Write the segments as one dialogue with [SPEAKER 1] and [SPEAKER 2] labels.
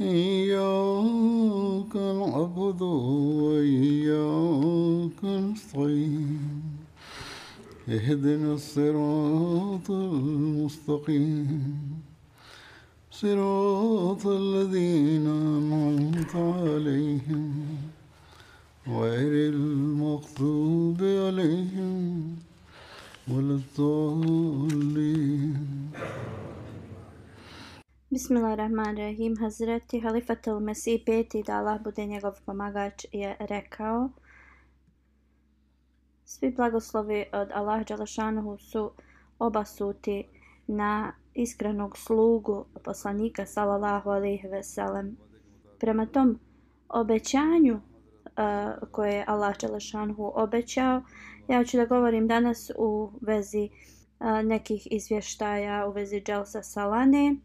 [SPEAKER 1] إياك نعبد وإياك نستعين. اهدنا الصراط المستقيم. صراط الذين أنعمت عليهم. غير المغضوب عليهم ولا الضالين.
[SPEAKER 2] Bismillahirrahmanirrahim. Hazreti Halifatul Mesih peti da Allah bude njegov pomagač je rekao Svi blagoslovi od Allah Đalašanuhu su obasuti na iskrenog slugu poslanika sallallahu alaihi veselem. Prema tom obećanju uh, koje je Allah Đalašanuhu obećao, ja ću da govorim danas u vezi uh, nekih izvještaja u vezi Dželsa Salane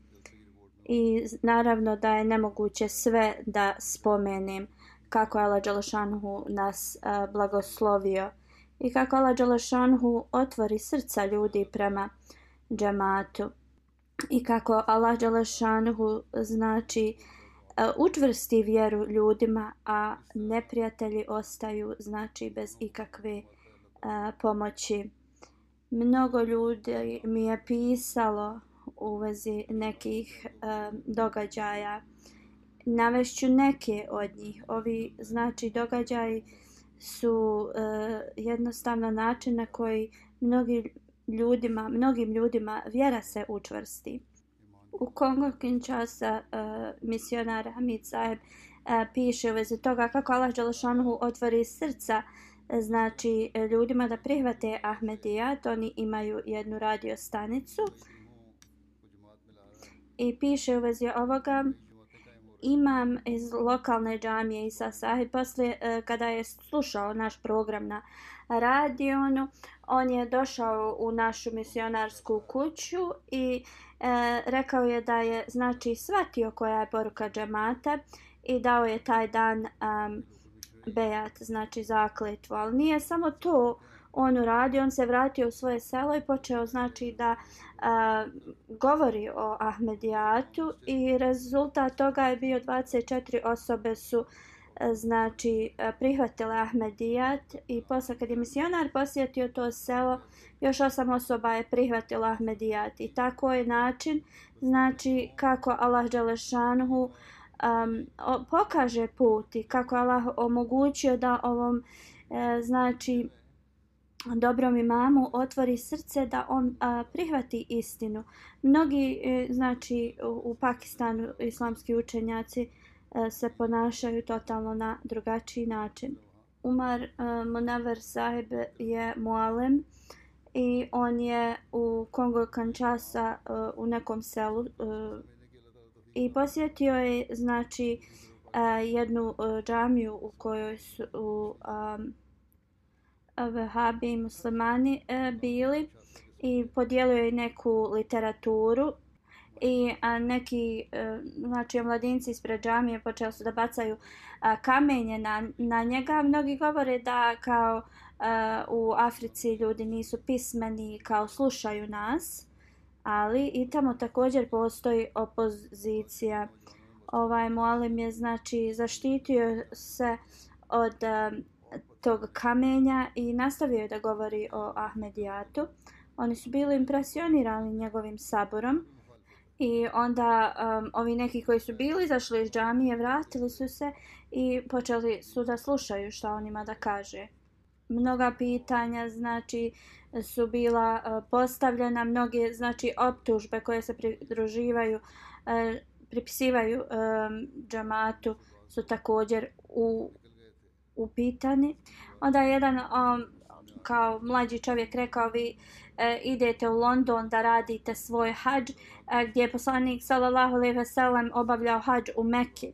[SPEAKER 2] i naravno da je nemoguće sve da spomenem kako je Allah Đalašanhu nas blagoslovio i kako Allah Đalašanhu otvori srca ljudi prema džematu i kako Allah Đalašanhu znači učvrsti vjeru ljudima a neprijatelji ostaju znači bez ikakve pomoći. Mnogo ljudi mi je pisalo u vezi nekih uh, događaja. Navešću neke od njih. Ovi znači događaji su uh, jednostavno način na koji mnogi ljudima, mnogim ljudima vjera se učvrsti. U Kongo Kinshasa e, uh, misionar Hamid Saeb uh, piše u vezi toga kako Allah Đalašanuhu otvori srca znači ljudima da prihvate Ahmedijat. Oni imaju jednu radio stanicu i piše u vezi ovoga imam iz lokalne džamije Isa Sahi poslije e, kada je slušao naš program na radionu on je došao u našu misionarsku kuću i e, rekao je da je znači shvatio koja je poruka džamata i dao je taj dan um, bejat znači zakletvu. Ali nije samo to on uradio, on se vratio u svoje selo i počeo znači da a, govori o Ahmedijatu i rezultat toga je bio 24 osobe su a, znači prihvatile Ahmedijat i posle kad je misionar posjetio to selo još osam osoba je prihvatila Ahmedijat i tako je način znači kako Allah Đelešanhu um, pokaže put i kako Allah omogućio da ovom e, znači dobrom imamu otvori srce da on a, prihvati istinu. Mnogi, e, znači, u, u Pakistanu islamski učenjaci e, se ponašaju totalno na drugačiji način. Umar e, a, Monaver Sahib je mualem i on je u Kongo Kančasa e, u nekom selu a, i posjetio je, znači, a, jednu a, džamiju u kojoj su u, Vahabi i muslimani e, bili i podijelio je neku literaturu i a, neki e, znači omladinci ispred džamije počeli su da bacaju a, kamenje na, na njega. Mnogi govore da kao a, u Africi ljudi nisu pismeni kao slušaju nas, ali i tamo također postoji opozicija. Ovaj Mualim je znači zaštitio se od a, tog kamenja i nastavio je da govori o Ahmedijatu. Oni su bili impresionirani njegovim saborom i onda um, ovi neki koji su bili zašli iz džamije vratili su se i počeli su da slušaju šta on ima da kaže. mnoga pitanja znači su bila uh, postavljena mnoge znači optužbe koje se pridruživaju uh, pripisivaju um, džamatu su također u u pitanje. onda je jedan um, kao mlađi čovjek rekao vi e, idete u London da radite svoj hadž e, gdje je poslanik sallallahu alejhi ve sellem obavljao hadž u Mekki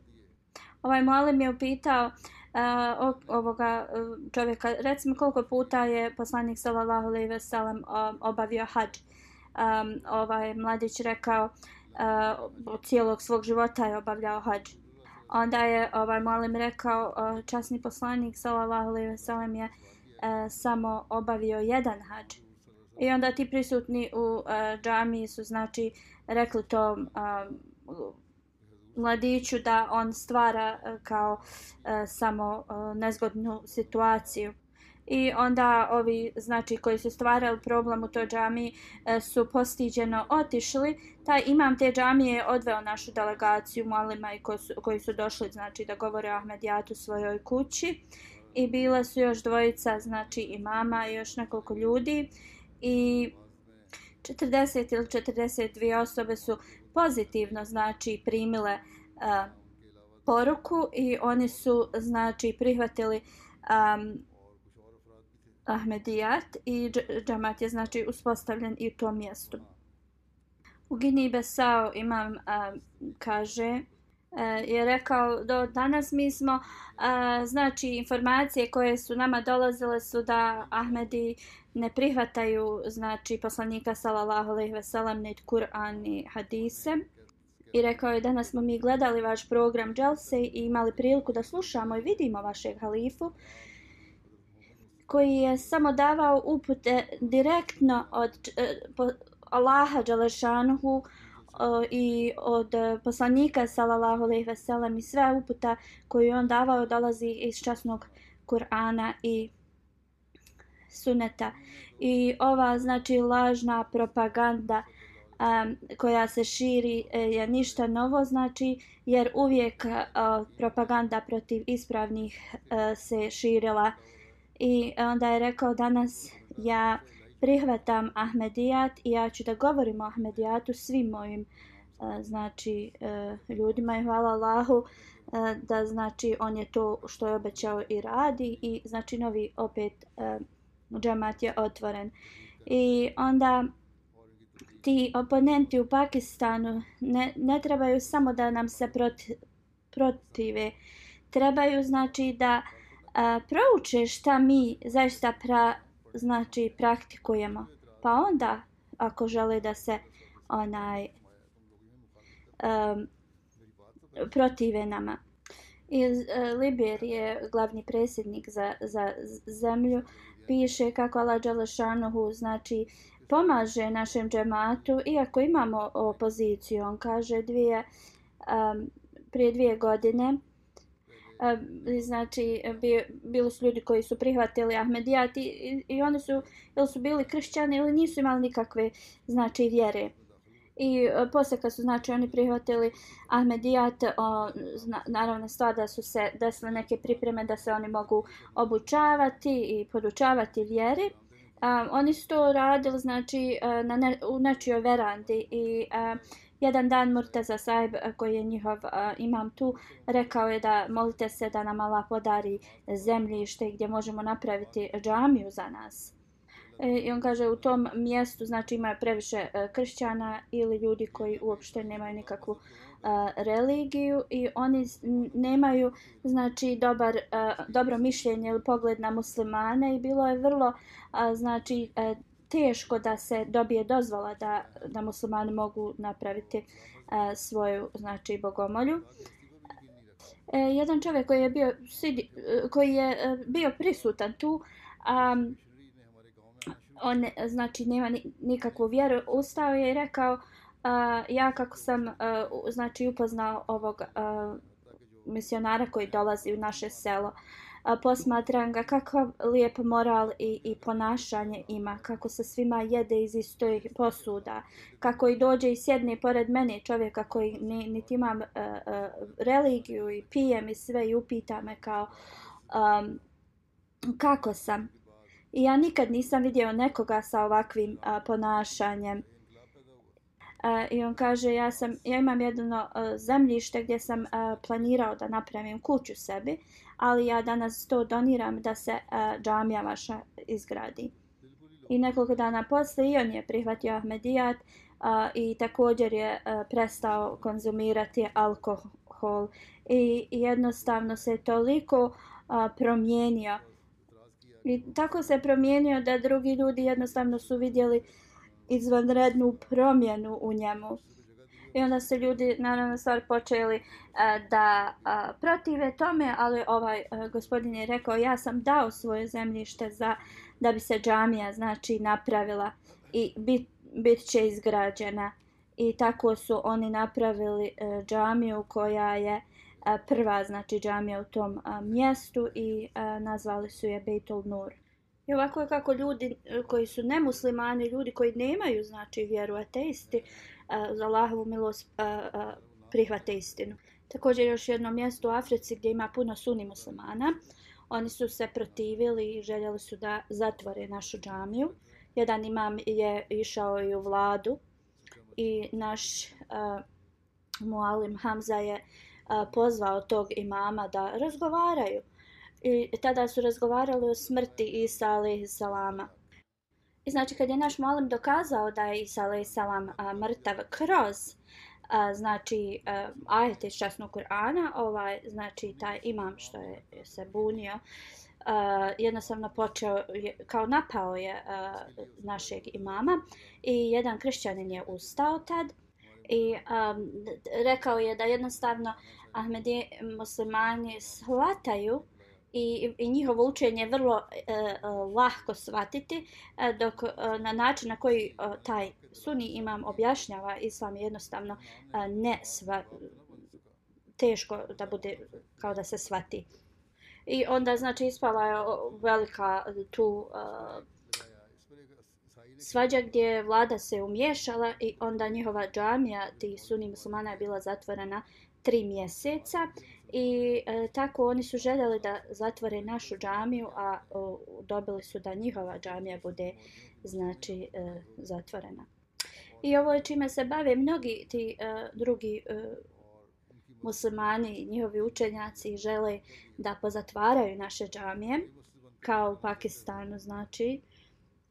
[SPEAKER 2] ovaj muallim je upitao uh, ovoga e, čovjeka. Recimo koliko puta je poslanik sallallahu alejhi ve sellem um, obavio hadž. Um, ovaj mladić rekao uh, cijelog svog života je obavljao hadž. Onda je ovaj Malim rekao uh, časni poslanik sallallahu alejhi ve sellem je uh, samo obavio jedan hadž. I onda ti prisutni u uh, džamiji su znači rekli to uh, e, mladiću da on stvara e, kao e, samo e, nezgodnu situaciju. I onda ovi znači koji su stvarali problem u toj džamiji e, su postiđeno otišli. Taj imam te džamije je odveo našu delegaciju malima i koji su, koji su došli znači da govore o Ahmedijatu svojoj kući. I bila su još dvojica znači i mama i još nekoliko ljudi. I 40 ili 42 osobe su pozitivno znači primile uh, poruku i oni su znači prihvatili um, Ahmedijat i džamat je znači uspostavljen i u tom mjestu. U Gini Besao imam a, kaže a, je rekao do danas mi smo a, znači informacije koje su nama dolazile su da Ahmedi ne prihvataju znači poslanika sallallahu alejhi ve sellem ni Kur'an ni hadise i rekao je danas smo mi gledali vaš program Jelse i imali priliku da slušamo i vidimo vašeg halifu koji je samo davao upute direktno od uh, Allaha Đalešanuhu uh, e, i od poslanika sallallahu alejhi ve sellem i sve uputa koje on davao dolazi iz časnog Kur'ana i suneta i ova znači lažna propaganda um, koja se širi je ništa novo znači jer uvijek uh, propaganda protiv ispravnih uh, se širila i onda je rekao danas ja prihvatam Ahmedijat i ja ću da govorim o Ahmedijatu svim mojim e, znači e, ljudima i hvala Allahu e, da znači on je to što je obećao i radi i znači novi opet uh, džamat je otvoren. I onda ti oponenti u Pakistanu ne, ne trebaju samo da nam se proti, protive. Trebaju znači da a, prouče šta mi zaista pra, znači praktikujemo. Pa onda ako žele da se onaj um, protive nama. Iz uh, e, Liberije glavni predsjednik za, za zemlju piše kako Allah Đalešanuhu znači pomaže našem džematu iako imamo opoziciju. On kaže dvije, um, prije dvije godine znači bi, bili su ljudi koji su prihvatili Ahmedijat i, i, i oni su ili su bili kršćani ili nisu imali nikakve znači vjere. I uh, poslije kad su znači oni prihvatili Ahmedijat, o, zna, naravno stvar da su se desile neke pripreme da se oni mogu obučavati i podučavati vjeri. Um, oni su to radili znači e, na ne, u nečijoj verandi i um, jedan dan Murtaza Saib eh, koji je njihov uh, imam tu rekao je da molite se da nam Allah podari zemljište gdje možemo napraviti džamiju za nas. E, I on kaže u tom mjestu znači ima previše e, kršćana ili ljudi koji uopšte nemaju nikakvu e, religiju i oni nemaju znači dobar dobro mišljenje ili pogled na muslimane i bilo je vrlo znači teško da se dobije dozvola da da muslimani mogu napraviti e, svoju znači bogomolju. E, jedan čovjek koji je bio e, koji je bio prisutan tu a, on znači nema nikakvu vjeru ustao je i rekao a, ja kako sam a, znači upoznao ovog a, misionara koji dolazi u naše selo a, posmatram ga kakav lijep moral i, i ponašanje ima kako se svima jede iz istoj posuda kako i dođe i sjedne pored mene čovjeka koji ni, niti imam uh, uh, religiju i pijem i sve i upita me kao um, kako sam I ja nikad nisam vidio nekoga sa ovakvim a, ponašanjem. Uh, I on kaže, ja, sam, ja imam jedno uh, zemljište gdje sam uh, planirao da napravim kuću sebi, ali ja danas to doniram da se uh, džamija vaša izgradi. I nekoliko dana posle i on je prihvatio Ahmedijat uh, i također je uh, prestao konzumirati alkohol. I jednostavno se toliko uh, promijenio. I tako se promijenio da drugi ljudi jednostavno su vidjeli izvanrednu promjenu u njemu. I onda se ljudi naravno stvar počeli a, da a, protive tome, ali ovaj a, gospodin je rekao ja sam dao svoje zemljište za da bi se džamija znači napravila i bit, bit će izgrađena. I tako su oni napravili a, džamiju koja je a, prva znači džamija u tom a, mjestu i a, nazvali su je Beitul Nur. I ovako je kako ljudi koji su nemuslimani, ljudi koji nemaju znači vjeru ateisti, za Allahovu milost uh, uh, prihvate istinu. Također još jedno mjesto u Africi gdje ima puno suni muslimana. Oni su se protivili i željeli su da zatvore našu džamiju. Jedan imam je išao i u vladu i naš uh, mualim Hamza je uh, pozvao tog imama da razgovaraju. I tada su razgovarali o smrti Isa alaihi salama. I znači kad je naš malim dokazao da je Isa alaihi salam mrtav kroz a, znači a, ajete iz časnog Kur'ana, ovaj, znači taj imam što je se bunio, a, jednostavno počeo, je, kao napao je a, našeg imama i jedan kršćanin je ustao tad i a, rekao je da jednostavno Ahmedi muslimani shvataju i, i njihovo učenje vrlo e, e, lahko shvatiti e, dok e, na način na koji e, taj suni imam objašnjava islam je jednostavno e, ne sva, teško da bude kao da se shvati. I onda znači ispala je velika tu e, svađa gdje vlada se umješala i onda njihova džamija tih suni muslimana je bila zatvorena tri mjeseca i e, tako oni su željeli da zatvore našu džamiju, a o, dobili su da njihova džamija bude znači e, zatvorena. I ovo je čime se bave mnogi ti e, drugi e, muslimani, njihovi učenjaci žele da pozatvaraju naše džamije, kao u Pakistanu, znači,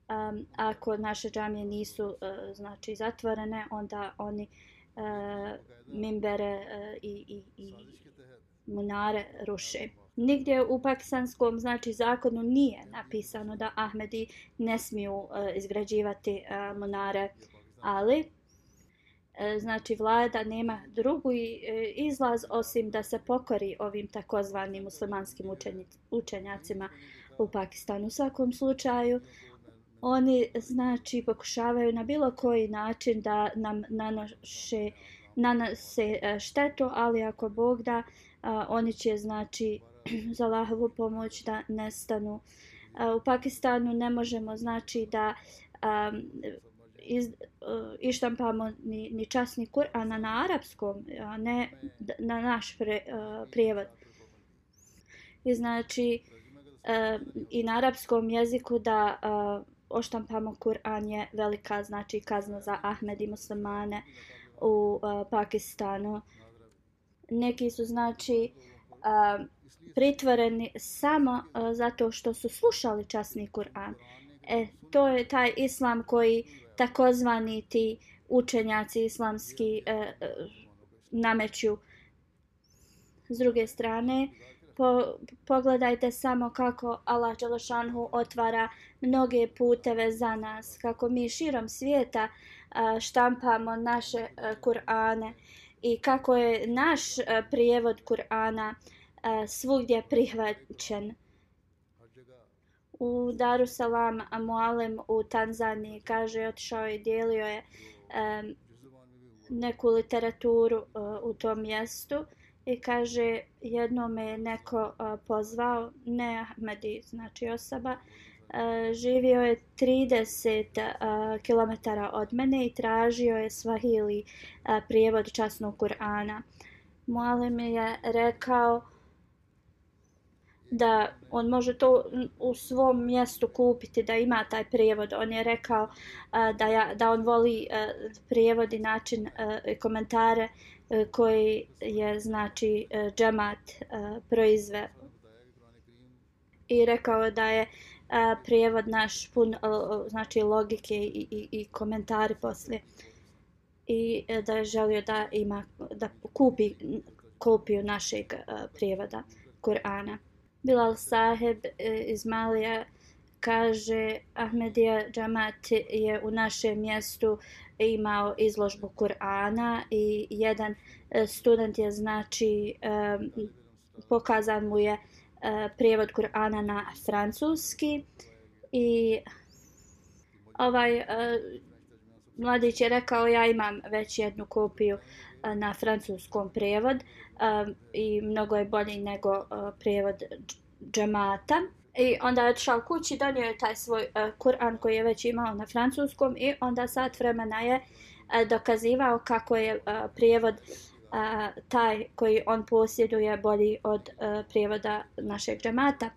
[SPEAKER 2] um, ako naše džamije nisu uh, znači zatvorene, onda oni uh, mimbere uh, i, i, i munare ruše. Nigdje u pakistanskom znači zakonu nije napisano da Ahmedi ne smiju e, izgrađivati uh, munare, ali e, znači vlada nema drugu izlaz osim da se pokori ovim takozvanim muslimanskim učenjacima u Pakistanu. U svakom slučaju oni znači pokušavaju na bilo koji način da nam nanoše nanose štetu, ali ako Bog da, a, oni će znači za Allahovu pomoć da nestanu. A, u Pakistanu ne možemo znači da a, iz, a, ištampamo ni, ni časni Kur'an na arapskom, a ne na naš pre, a, prijevod. I znači a, i na arapskom jeziku da a, oštampamo Kur'an je velika znači kazna za Ahmed i muslimane u a, Pakistanu neki su znači a, pritvoreni samo a, zato što su slušali časni Kur'an. E, to je taj islam koji takozvani ti učenjaci islamski e, e, nameću. S druge strane, po, pogledajte samo kako Allah Đelešanhu otvara mnoge puteve za nas, kako mi širom svijeta a, štampamo naše a, Kur'ane i kako je naš uh, prijevod Kur'ana uh, svugdje prihvaćen. U Daru Salam Mualem u Tanzaniji kaže otišao i dijelio je um, neku literaturu uh, u tom mjestu i kaže jedno me neko uh, pozvao, ne Ahmedi, znači osoba, uh, živio je 30 uh, km od mene i tražio je svahili uh, prijevod časnog Kur'ana. Mualim je rekao da on može to u svom mjestu kupiti, da ima taj prijevod. On je rekao uh, da, ja, da on voli uh, prijevod i način uh, komentare uh, koji je znači uh, džemat uh, proizve. I rekao da je a, prijevod naš pun uh, znači logike i, i, i komentari poslije. I uh, da je želio da ima da kupi kopiju našeg uh, prijevoda Kur'ana. Bilal Saheb e, iz Malija kaže Ahmedija Džamat je u našem mjestu imao izložbu Kur'ana i jedan e, student je znači e, pokazan mu je e, prijevod Kur'ana na francuski i ovaj e, mladić je rekao ja imam već jednu kopiju e, na francuskom prijevod um, i mnogo je bolji nego uh, prijevod džemata. I onda je odšao kući, donio je taj svoj uh, Kur'an koji je već imao na francuskom i onda sat vremena je uh, dokazivao kako je uh, prijevod uh, a, taj koji on posjeduje bolji od a, prijevoda našeg džemata.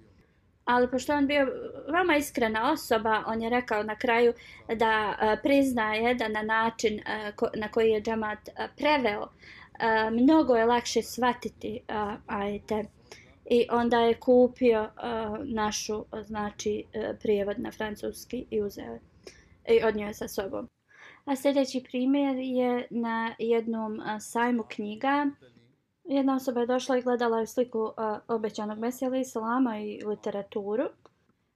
[SPEAKER 2] Ali pošto on bio veoma iskrena osoba, on je rekao na kraju da a, priznaje da na način a, ko, na koji je džemat a, preveo a, mnogo je lakše shvatiti a, ajte i onda je kupio a, našu znači a, prijevod na francuski i uzeo i odnio je sa sobom. A sljedeći primjer je na jednom uh, sajmu knjiga. Jedna osoba je došla i gledala je sliku uh, obećanog Mesija Islama i literaturu.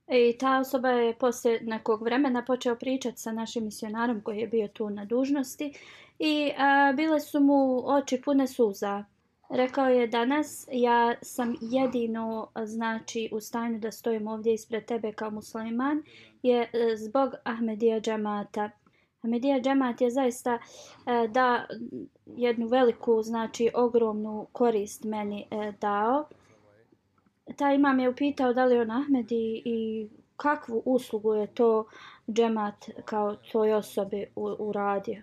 [SPEAKER 2] I ta osoba je poslije nekog vremena počeo pričati sa našim misionarom koji je bio tu na dužnosti i a, bile su mu oči pune suza. Rekao je danas, ja sam jedino znači u stanju da stojim ovdje ispred tebe kao musliman je e, zbog Ahmedija džamata. Ahmedija džemat je zaista e, da jednu veliku, znači ogromnu korist meni e, dao. Ta imam je upitao da li on Ahmed i kakvu uslugu je to džemat kao toj osobi uradio.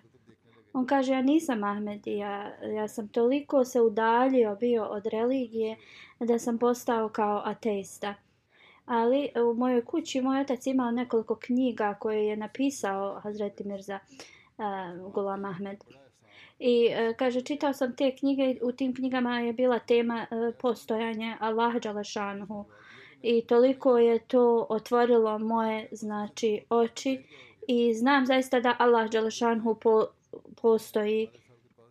[SPEAKER 2] On kaže, ja nisam Ahmed, ja, ja sam toliko se udaljio bio od religije da sam postao kao ateista. Ali e, u mojoj kući moj otac imao nekoliko knjiga koje je napisao Hazreti Mirza e, uh, Gulam Ahmed. I uh, kaže, čitao sam te knjige, u tim knjigama je bila tema uh, postojanje Allah Đalešanhu. I toliko je to otvorilo moje znači oči i znam zaista da Allah Đalešanhu po, postoji.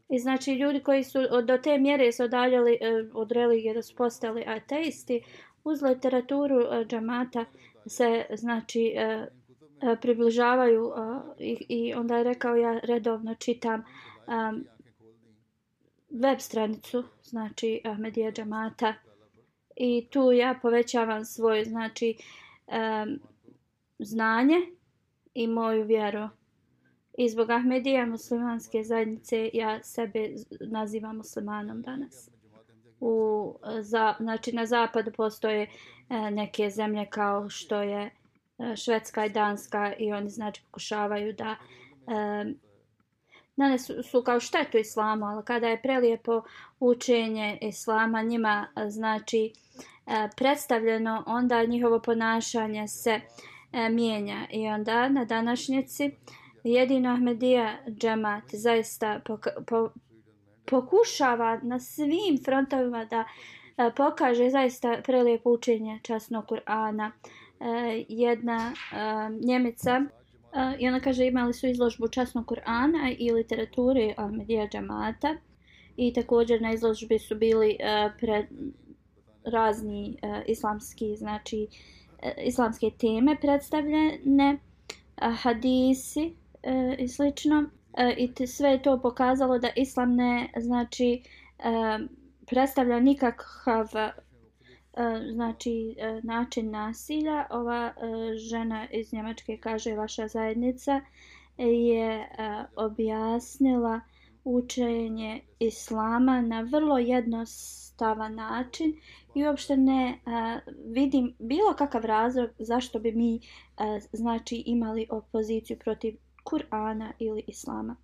[SPEAKER 2] I znači ljudi koji su do te mjere se odaljali e, od religije da su postali ateisti, uz literaturu e, džamata se znači e, e, približavaju i, i onda je rekao ja redovno čitam web stranicu znači Ahmedija džamata i tu ja povećavam svoje znači znanje i moju vjeru I zbog Ahmedija muslimanske zajednice ja sebe nazivam muslimanom danas. U, za, znači na zapadu postoje e, neke zemlje kao što je e, Švedska i Danska i oni znači pokušavaju da e, nanesu su, su kao štetu islamu, ali kada je prelijepo učenje islama njima e, znači e, predstavljeno, onda njihovo ponašanje se e, mijenja. I onda na današnjici jedino Ahmedija džemat zaista poka, po, pokušava na svim frontovima da e, pokaže zaista prelijepo učenje časnog Kur'ana. E, jedna a, njemica e, i ona kaže imali su izložbu časnog Kur'ana i literature e, Ahmedija Džamata i također na izložbi su bili pred razni islamski znači islamske teme predstavljene hadisi e, i slično e, i te, sve je to pokazalo da islam ne znači e, predstavlja nikakav e, znači e, način nasilja. Ova e, žena iz Njemačke kaže vaša zajednica je e, objasnila učenje islama na vrlo jednostavan način i uopšte ne a, vidim bilo kakav razlog zašto bi mi a, znači imali opoziciju protiv Kur'ana ili Islama.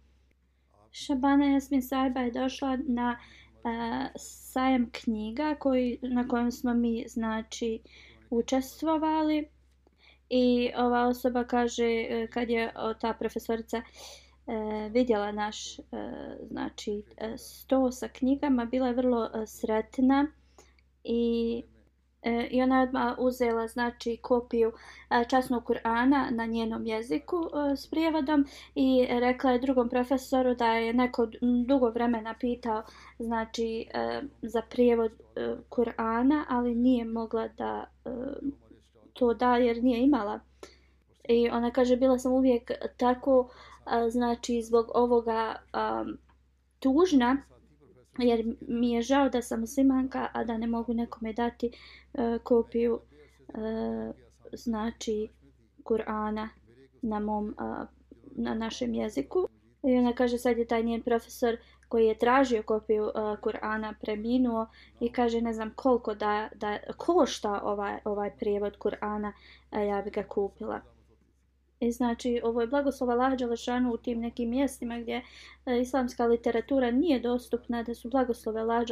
[SPEAKER 2] Šabana Jasmin Sajba je došla na sajam knjiga koji, na kojem smo mi znači učestvovali i ova osoba kaže e, kad je ta profesorica e, vidjela naš e, znači e, sto sa knjigama bila je vrlo e, sretna i E, I ona je odmah uzela znači, kopiju e, časnog Kur'ana na njenom jeziku e, s prijevodom i rekla je drugom profesoru da je neko dugo vremena pitao znači, e, za prijevod e, Kur'ana, ali nije mogla da e, to da jer nije imala. I ona kaže, bila sam uvijek tako, znači, zbog ovoga tužna, jer mi je žao da sam muslimanka, a da ne mogu nekome dati e, kopiju e, znači Kur'ana na mom a, na našem jeziku. I ona kaže sad je taj njen profesor koji je tražio kopiju uh, Kur'ana preminuo i kaže ne znam koliko da, da košta ovaj, ovaj prijevod Kur'ana, ja bi ga kupila. I znači, ovo je blagoslova Allah u tim nekim mjestima gdje e, islamska literatura nije dostupna, da su blagoslove Allah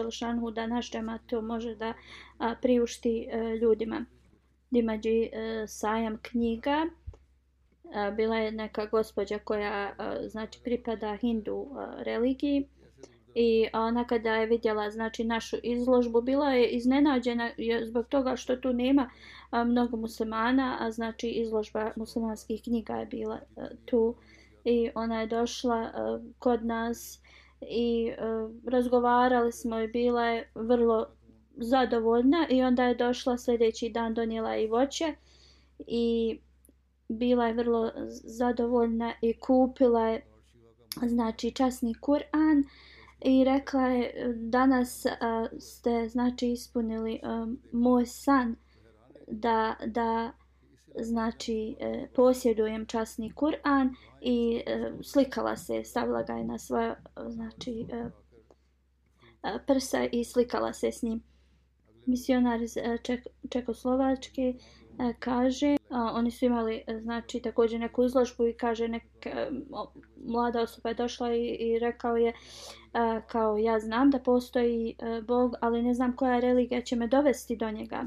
[SPEAKER 2] da naš džemat to može da a, priušti e, ljudima. Dimađi e, sajam knjiga, a, bila je neka gospođa koja a, znači pripada hindu a, religiji i ona kada je vidjela znači našu izložbu bila je iznenađena zbog toga što tu nema a, mnogo muslimana a znači izložba muslimanskih knjiga je bila a, tu. I ona je došla a, kod nas i a, razgovarali smo i bila je vrlo zadovoljna i onda je došla sljedeći dan donijela i voće i bila je vrlo zadovoljna i kupila je znači časni Kur'an i rekla je danas a, ste znači ispunili a, moj san da da znači e, posjedujem časni Kur'an. I e, slikala se stavila ga je na svoje znači e, e, prsa i slikala se s njim. Misionar iz e, Ček, Čekoslovačke E, kaže a, oni su imali e, znači također neku izložbu i kaže neka e, mlada osoba je došla i, i rekao je a, kao ja znam da postoji a, Bog ali ne znam koja religija će me dovesti do njega.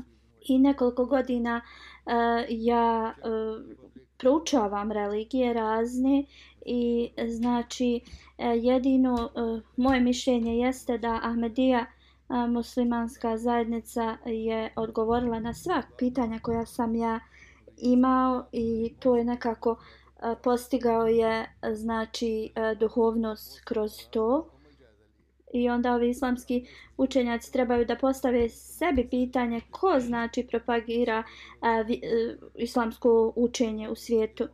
[SPEAKER 2] I nekoliko godina a, ja a, proučavam religije razne i znači jedino moje mišljenje jeste da Ahmedija muslimanska zajednica je odgovorila na sva pitanja koja sam ja imao i to je nekako postigao je znači duhovnost kroz to i onda ovi islamski učenjaci trebaju da postave sebi pitanje ko znači propagira e, islamsko učenje u svijetu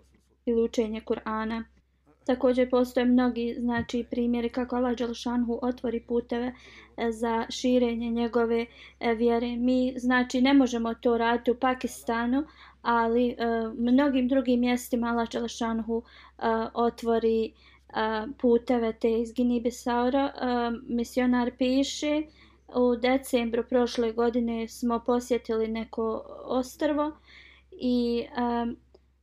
[SPEAKER 2] ili učenje Kur'ana. Također postoje mnogi znači primjeri kako Allah Đelšanhu otvori puteve e, za širenje njegove e, vjere. Mi znači ne možemo to raditi u Pakistanu, ali uh, mnogim drugim mjestima Allah Đelšanhu uh, otvori uh, puteve te iz Gini Bisaura. Uh, misionar piše u decembru prošle godine smo posjetili neko ostrvo i um,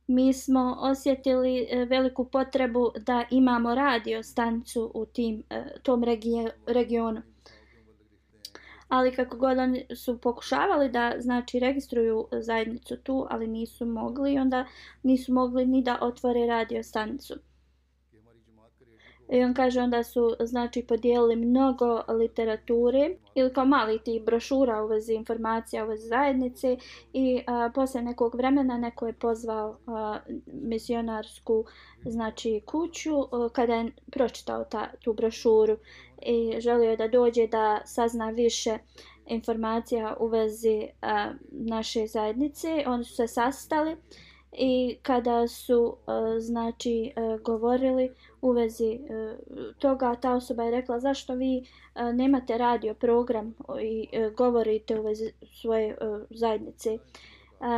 [SPEAKER 2] mi smo osjetili e, veliku potrebu da imamo radio stanicu u tim, e, tom regije, regionu. Ali kako god oni su pokušavali da znači registruju zajednicu tu, ali nisu mogli onda nisu mogli ni da otvore radio stanicu. I on kaže onda su znači podijelili mnogo literature ili kao mali ti brošura u vezi informacija u vezi zajednice i a, posle nekog vremena neko je pozvao a, misionarsku znači kuću a, kada je pročitao ta, tu brošuru i želio je da dođe da sazna više informacija u vezi a, naše zajednice. Oni su se sastali i kada su a, znači a, govorili u vezi e, toga ta osoba je rekla zašto vi e, nemate radio program i e, govorite u vezi svoje zajednice?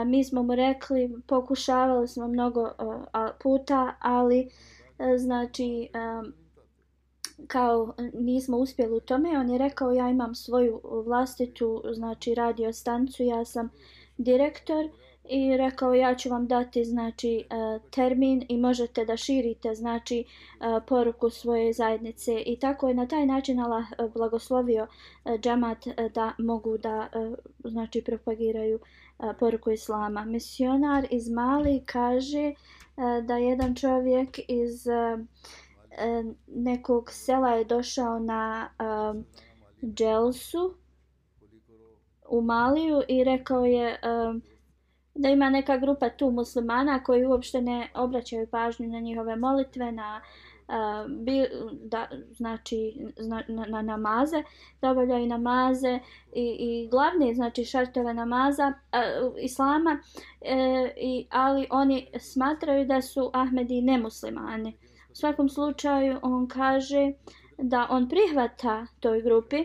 [SPEAKER 2] Mi smo mu rekli pokušavali smo mnogo puta ali znači kao nismo uspjeli u tome. On je rekao ja imam svoju vlastitu znači radio stancu ja sam direktor i rekao ja ću vam dati znači e, termin i možete da širite znači e, poruku svoje zajednice i tako je na taj način Allah e, blagoslovio džamat džemat da mogu da znači propagiraju poruku islama. Misionar iz Mali kaže da jedan čovjek iz nekog sela je došao na dželsu u Maliju i rekao je uh, da ima neka grupa tu muslimana koji uopšte ne obraćaju pažnju na njihove molitve, na uh, bi, da, znači na, na, na namaze, da obavljaju namaze i, i glavne znači šartove namaza uh, islama, uh, i, ali oni smatraju da su Ahmedi nemuslimani. U svakom slučaju on kaže da on prihvata toj grupi,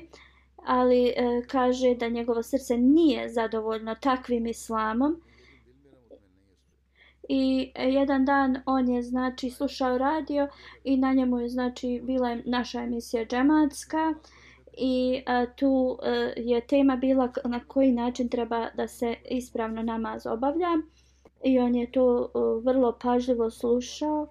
[SPEAKER 2] ali e, kaže da njegovo srce nije zadovoljno takvim islamom, i e, jedan dan on je znači slušao radio i na njemu je znači bila naša emisija džematska i a, tu a, je tema bila na koji način treba da se ispravno namaz obavlja i on je to a, vrlo pažljivo slušao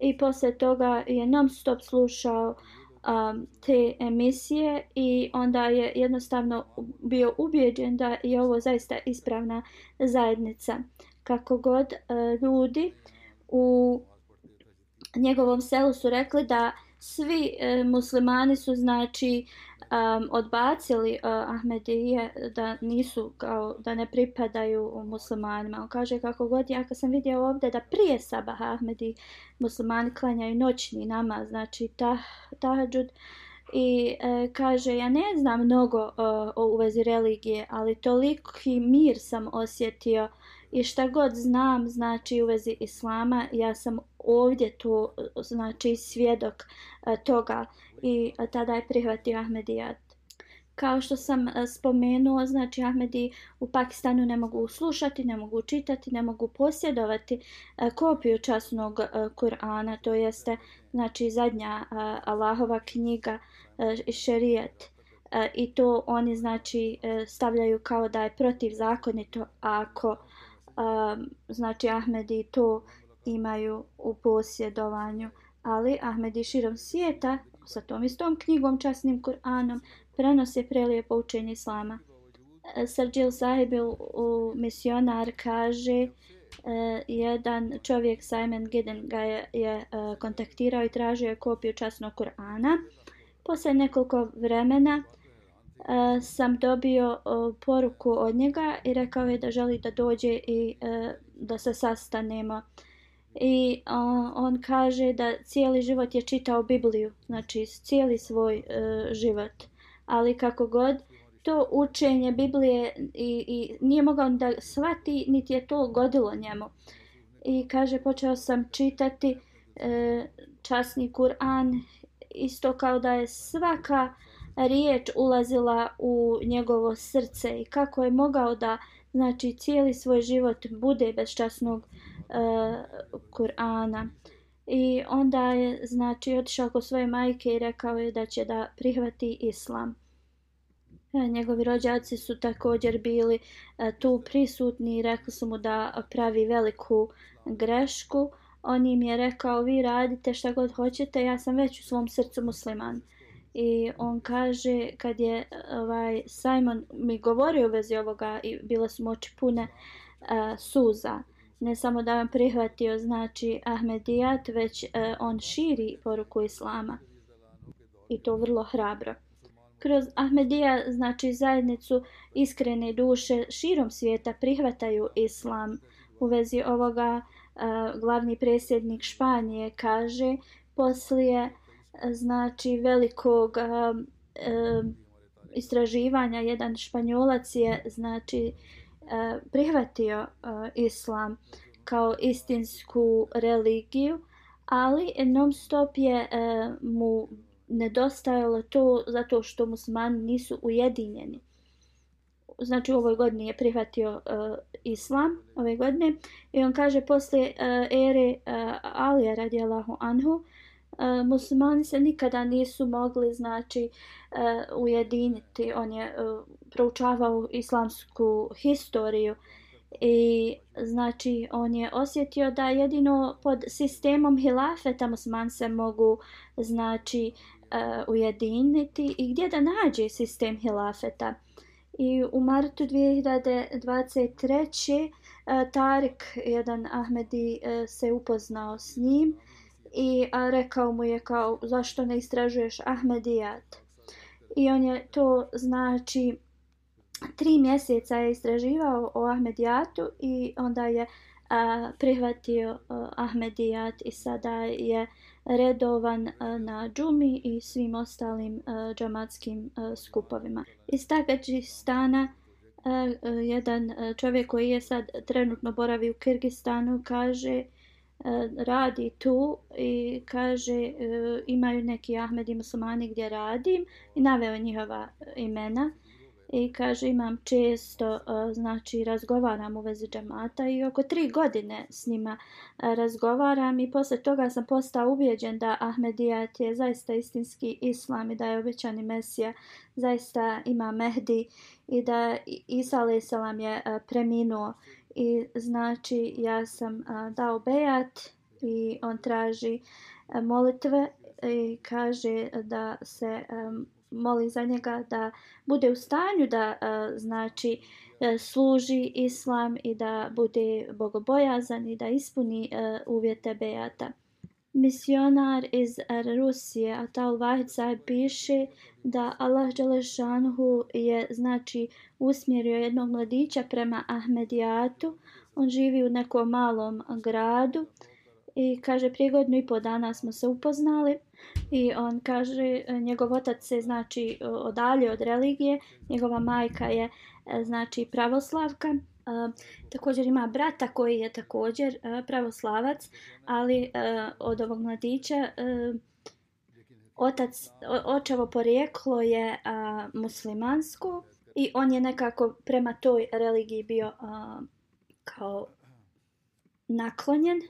[SPEAKER 2] i posle toga je non stop slušao a, te emisije i onda je jednostavno bio ubijeđen da je ovo zaista ispravna zajednica kako god e, ljudi u njegovom selu su rekli da svi e, muslimani su znači um, odbacili uh, Ahmedije da nisu kao da ne pripadaju muslimanima. On kaže kako god ja kad sam vidio ovdje da prije sabah Ahmedi muslimani klanjaju noćni namaz, znači ta, tahadžud i e, kaže ja ne znam mnogo uh, o vezi religije, ali toliki mir sam osjetio uh, i šta god znam znači u vezi islama ja sam ovdje to znači svjedok a, toga. I a, tada je prihvatio Ahmedijat. Kao što sam e, a, spomenuo znači Ahmedi u Pakistanu ne mogu slušati ne mogu čitati ne mogu posjedovati a, kopiju časnog a, Kur'ana to jeste znači zadnja a, Allahova knjiga i šerijat. I to oni znači stavljaju kao da je protivzakonito ako um, znači Ahmedi to imaju u posjedovanju, ali Ahmedi širom svijeta sa tom istom knjigom, časnim Kur'anom, prenose prelijepo učenje Islama. E, Srđil Sahibil, u misionar, kaže uh, jedan čovjek, Simon Gidden, ga je, je uh, kontaktirao i tražio je kopiju časnog Kur'ana. Posle nekoliko vremena, sam dobio poruku od njega i rekao je da želi da dođe i e, da se sastanemo. I on kaže da cijeli život je čitao Bibliju, znači cijeli svoj e, život. Ali kako god, to učenje Biblije i, i nije mogao da shvati, niti je to godilo njemu. I kaže, počeo sam čitati e, časni Kur'an, isto kao da je svaka uh, riječ ulazila u njegovo srce i kako je mogao da znači cijeli svoj život bude bez časnog e, Kur'ana. I onda je znači otišao kod svoje majke i rekao je da će da prihvati islam. E, njegovi rođaci su također bili e, tu prisutni i rekli su mu da pravi veliku grešku. On im je rekao vi radite šta god hoćete, ja sam već u svom srcu musliman. I on kaže kad je ovaj Simon mi govorio u vezi ovoga i bile su moći pune uh, suza. Ne samo da vam prihvatio znači Ahmedijat već uh, on širi poruku Islama. I to vrlo hrabro. Kroz Ahmedija znači zajednicu iskrene duše širom svijeta prihvataju Islam. U vezi ovoga uh, glavni presjednik Španije kaže poslije znači velikog uh, uh, istraživanja. Jedan španjolac je znači uh, prihvatio uh, islam kao istinsku religiju ali non stop je uh, mu nedostajalo to zato što muslimani nisu ujedinjeni. Znači u ovoj godini je prihvatio uh, islam ove godine. I on kaže posle uh, ere uh, Alija radijalahu anhu muslimani se nikada nisu mogli znači uh, ujediniti on je uh, proučavao islamsku historiju i znači on je osjetio da jedino pod sistemom hilafeta musman se mogu znači uh, ujediniti i gdje da nađe sistem hilafeta i u martu 2023. Uh, Tarik, jedan Ahmedi, uh, se upoznao s njim i a, rekao mu je kao zašto ne istražuješ Ahmedijat i on je to znači tri mjeseca je istraživao o Ahmedijatu i onda je a, prihvatio a, Ahmedijat i sada je redovan a, na džumi i svim ostalim a, džamatskim a, skupovima. Iz Tagadžistana a, jedan čovjek koji je sad trenutno boravi u Kirgistanu kaže E, radi tu i kaže e, imaju neki Ahmed i muslimani gdje radim i naveo njihova imena i kaže imam često e, znači razgovaram u vezi džamata i oko tri godine s njima razgovaram i posle toga sam postao ubijeđen da Ahmedijat je zaista istinski islam i da je obećani mesija zaista ima Mehdi i da Isa a.s. je preminuo i znači ja sam a, dao bejat i on traži a, molitve i kaže da se a, moli za njega da bude u stanju da a, znači a, služi islam i da bude bogobojazan i da ispuni a, uvjete bejata misionar iz Rusije, Atal Vahid Sahib piše da Allah Đelešanhu je znači usmjerio jednog mladića prema Ahmedijatu. On živi u nekom malom gradu i kaže prije godinu i po dana smo se upoznali. I on kaže njegov otac se znači odalje od religije, njegova majka je e, znači pravoslavka. Uh, također ima brata koji je također uh, pravoslavac, ali uh, od ovog mladića uh, otac, o, očevo porijeklo je uh, muslimansko i on je nekako prema toj religiji bio uh, kao naklonjen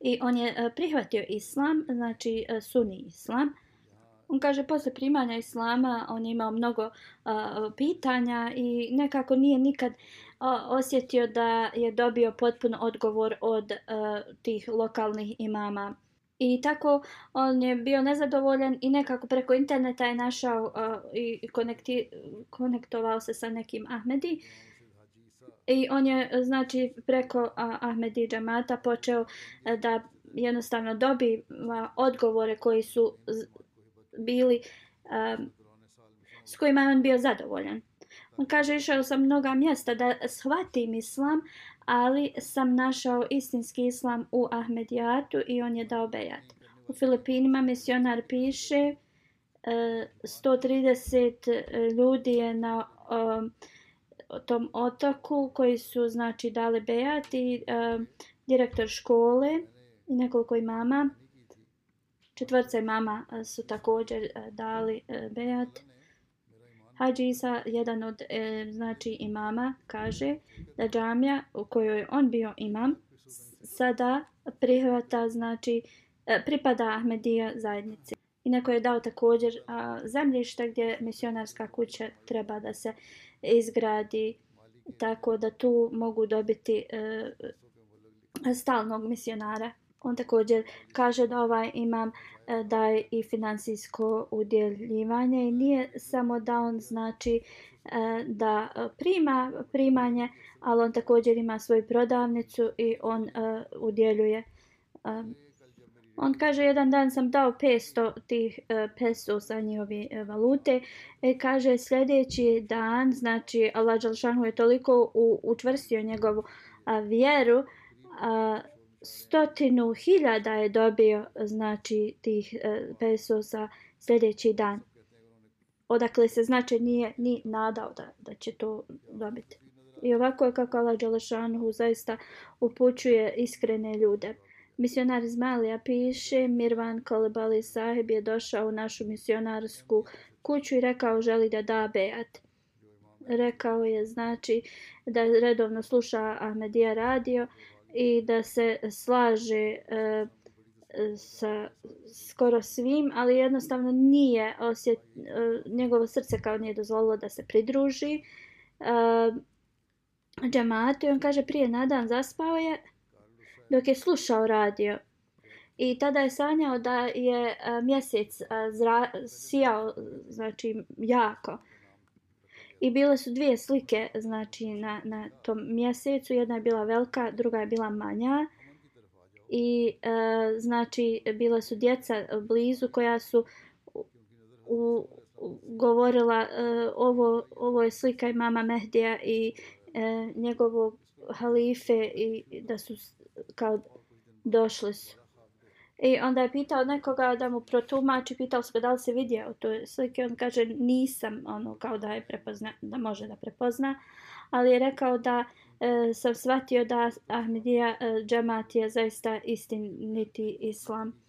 [SPEAKER 2] i on je uh, prihvatio islam, znači uh, islam. On kaže posle primanja islama on je imao mnogo uh, pitanja i nekako nije nikad uh, osjetio da je dobio potpun odgovor od uh, tih lokalnih imama. I tako on je bio nezadovoljan i nekako preko interneta je našao uh, i konekti, konektovao se sa nekim Ahmedi. I on je znači preko uh, Ahmedi džamata počeo uh, da jednostavno dobiva odgovore koji su bili uh, s kojima je on bio zadovoljan. On kaže, išao sam mnoga mjesta da shvatim islam, ali sam našao istinski islam u Ahmedijatu i on je dao bejat. U Filipinima misionar piše, eh, 130 eh, ljudi je na eh, tom otoku koji su znači dali bejat i direktor škole i nekoliko imama, četvrca imama su također dali bejat. Hadži Isa, jedan od e, znači imama, kaže da džamija u kojoj on bio imam sada prihvata, znači e, pripada Ahmedija zajednici. I neko je dao također a, zemljište gdje misionarska kuća treba da se izgradi tako da tu mogu dobiti e, stalnog misionara. On također kaže da ovaj imam E, E, daje i financijsko udjeljivanje i nije samo da on znači e, da e, prima primanje, ali on također ima svoju prodavnicu i on e, udjeljuje. On kaže jedan dan sam dao 500 tih peso sa njihove valute i kaže sljedeći dan, znači Allah Đalšanu je toliko učvrstio njegovu vjeru, stotinu hiljada je dobio znači tih e, pesosa za sljedeći dan. Odakle se znači nije ni nadao da, da će to dobiti. I ovako je kako Allah Đalašanhu zaista upućuje iskrene ljude. Misionar iz Malija piše, Mirvan Kalibali sahib je došao u našu misionarsku kuću i rekao želi da da bejat. Rekao je znači da redovno sluša Ahmedija radio i da se slaže e, sa skoro svim, ali jednostavno nije osjet, e, njegovo srce kao nije dozvolilo da se pridruži. E, džamatu. i on kaže prije na dan zaspao je dok je slušao radio. I tada je sanjao da je a, mjesec a, zra, sijao znači jako. I bile su dvije slike znači na, na tom mjesecu. Jedna je bila velika, druga je bila manja. I e, znači bila su djeca blizu koja su u, u, govorila e, ovo, ovo je slika i mama Mehdija i e, njegovog halife i da su kao došli su. I onda je pitao nekoga da mu protumači, pitao se da li se vidio to slike, on kaže nisam, ono kao da je prepozna, da može da prepozna, ali je rekao da e, sam shvatio da Ahmedija e, džemat je zaista istiniti islam.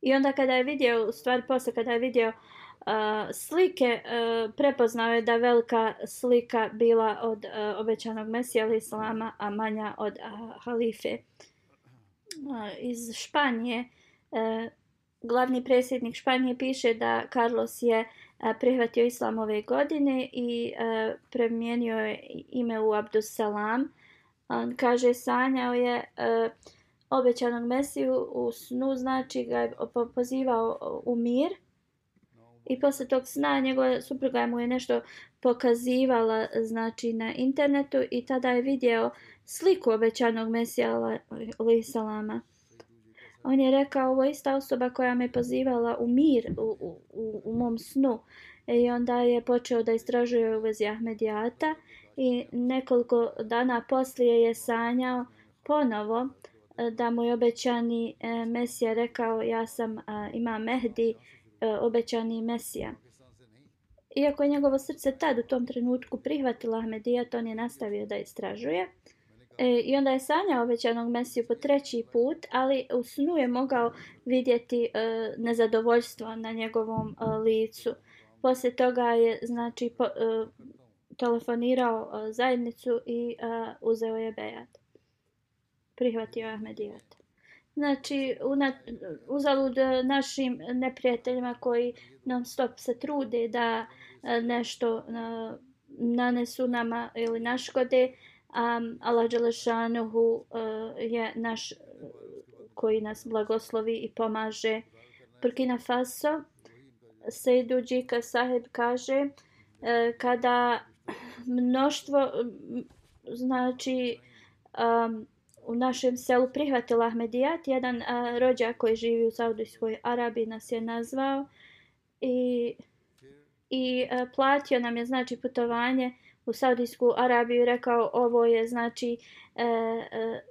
[SPEAKER 2] I onda kada je vidio, u stvari posle kada je vidio uh, slike, uh, prepoznao je da velika slika bila od uh, obećanog Mesija Islama, a manja od uh, halife. Uh, iz Španije, e, glavni predsjednik Španije piše da Carlos je e, prihvatio islam ove godine i e, premijenio je ime u Abdusalam. On kaže sanjao je obećanog Mesiju u snu, znači ga je pozivao u mir. I posle tog sna njegova supruga mu je nešto pokazivala znači na internetu i tada je vidio sliku obećanog Mesija alaih salama. On je rekao, ovo je ista osoba koja me pozivala u mir u, u, u, mom snu. E, I onda je počeo da istražuje u vezi Ahmedijata i nekoliko dana poslije je sanjao ponovo e, da mu je obećani e, Mesija rekao ja sam ima Mehdi obećani Mesija. Iako je njegovo srce tad u tom trenutku prihvatilo Ahmedijat, on je nastavio da istražuje. E, I onda je sanjao obećanog Mesiju po treći put, ali u snu je mogao vidjeti e, nezadovoljstvo na njegovom e, licu. Poslije toga je znači po, e, telefonirao e, zajednicu i e, uzeo je bejat. Prihvatio je Ahmedijat. Znači, una, uzalud e, našim neprijateljima koji non stop se trude da e, nešto e, nanesu nama ili naškode, um, Allah Đelešanuhu uh, je naš eh, koji nas blagoslovi i pomaže. Burkina Faso, Sejdu Džika Sahib kaže uh, kada mnoštvo mm, znači um, u našem selu prihvatila Ahmedijat, jedan uh, rođak koji živi u Saudijskoj Arabiji nas je nazvao i, i uh, platio nam je znači putovanje uh, u Saudijsku Arabiju rekao ovo je znači e, e,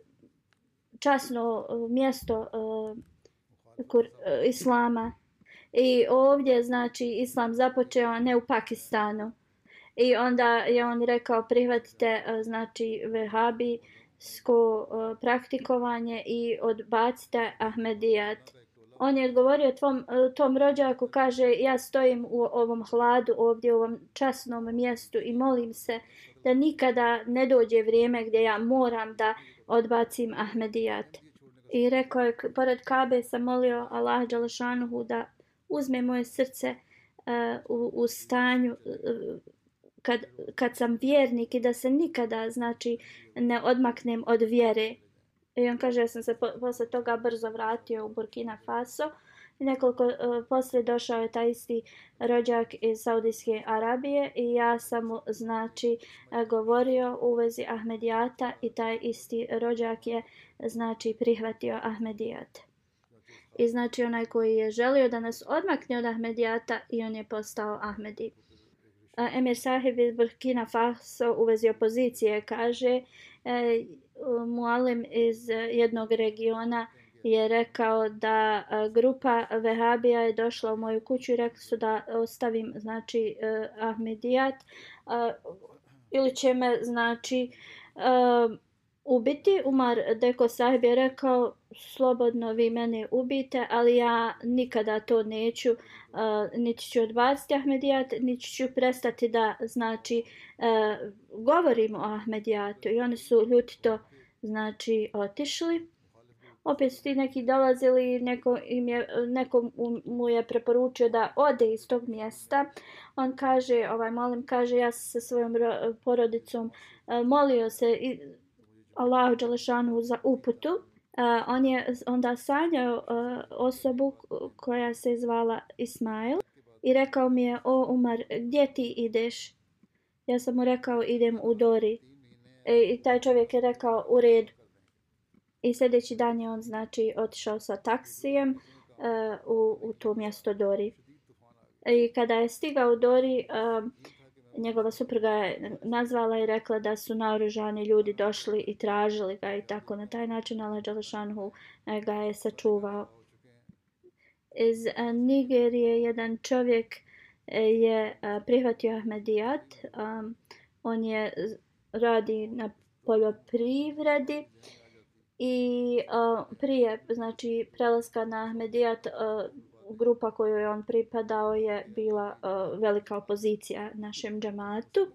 [SPEAKER 2] časno e, mjesto e, kur, e, islama. I ovdje znači islam započeo ne u Pakistanu. I onda je on rekao prihvatite e, znači vehabi sko e, praktikovanje i odbacite Ahmedijat on je odgovorio tvom, e, tom rođaku, kaže, ja stojim u ovom hladu ovdje, u ovom časnom mjestu i molim se da nikada ne dođe vrijeme gdje ja moram da odbacim Ahmedijat. I rekao je, pored Kabe sam molio Allah Đalašanuhu da uzme moje srce uh, u, u stanju uh, kad, kad sam vjernik i da se nikada, znači, ne odmaknem od vjere. I on kaže, da sam se po, posle toga brzo vratio u Burkina Faso. I nekoliko e, uh, posle došao je taj isti rođak iz Saudijske Arabije i ja sam mu, znači, e, govorio u vezi Ahmedijata i taj isti rođak je, znači, prihvatio Ahmedijat. I znači, onaj koji je želio da nas odmakne od Ahmedijata i on je postao Ahmedi. E, Emir Sahib iz Burkina Faso u vezi opozicije kaže, e, mualim iz eh, jednog regiona je rekao da eh, grupa Vehabija je došla u moju kuću i rekli su da ostavim znači eh, Ahmedijat ili će me znači ubiti. Umar Deko sahib je rekao slobodno vi mene ubite, ali ja nikada to neću, niti ću odbaciti Ahmedijat, niti ću prestati da znači E, govorimo o Ahmedijatu. I oni su ljutito znači otišli. opet su ti neki dolazili i neko, im je, neko mu je preporučio da ode iz tog mjesta. On kaže, ovaj molim, kaže ja sa svojom porodicom e, molio se i Allahu Đalešanu za uputu. Uh, on je onda sanjao uh, osobu koja se zvala Ismail i rekao mi je, o Umar, gdje ti ideš? Ja sam mu rekao, idem u Dori. E, I taj čovjek je rekao, u redu. I sljedeći dan je on znači otišao sa taksijem e, u, u to mjesto Dori. E, I kada je stigao u Dori, e, njegova supruga je nazvala i rekla da su naoružani ljudi došli i tražili ga i tako na taj način Allah Đalešanhu ga je sačuvao. Iz e, Nigerije jedan čovjek E, je e, prihvatio Ahmedijat. Um, on je radi na poljoprivredi. I uh, prije znači prelaska na Ahmedijat uh, grupa kojoj on pripadao je bila uh, velika opozicija našem džamatu.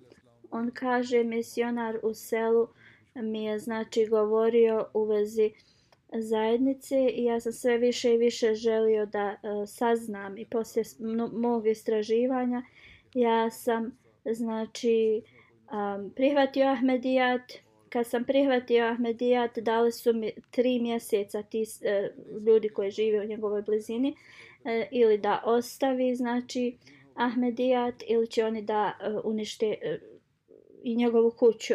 [SPEAKER 2] On kaže misionar u selu mi je znači govorio u vezi zajednice i ja sam sve više i više želio da uh, saznam i poslije mog istraživanja ja sam znači um, prihvatio Ahmedijat kad sam prihvatio Ahmedijat, dali su mi tri mjeseca ti uh, ljudi koji žive u njegovoj blizini uh, ili da ostavi, znači, Ahmedijat ili će oni da uh, unište uh, i njegovu kuću.